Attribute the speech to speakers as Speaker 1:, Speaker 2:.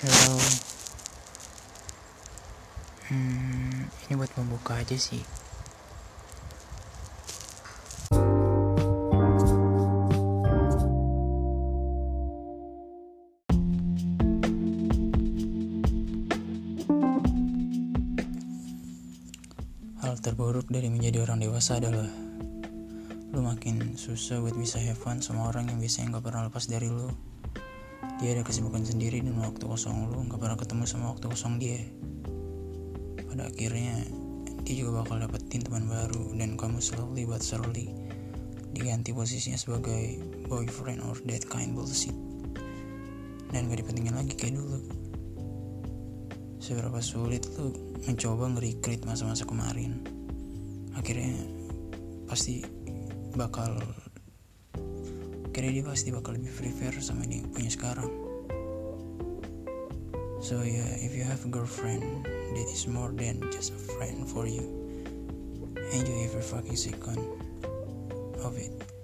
Speaker 1: Hello. Hmm, ini buat membuka aja sih. Hal terburuk dari menjadi orang dewasa adalah lu makin susah buat bisa have fun sama orang yang biasanya nggak pernah lepas dari lu. Dia ada kesibukan sendiri dan waktu kosong lu nggak pernah ketemu sama waktu kosong dia. Pada akhirnya dia juga bakal dapetin teman baru dan kamu slowly but surely diganti posisinya sebagai boyfriend or that kind bullshit. Dan gak dipentingin lagi kayak dulu. Seberapa sulit lu mencoba nge-recreate masa-masa kemarin. Akhirnya pasti bakal akhirnya dia pasti bakal lebih prefer sama yang punya sekarang. So yeah if you have a girlfriend that is more than just a friend for you. Enjoy every fucking second of it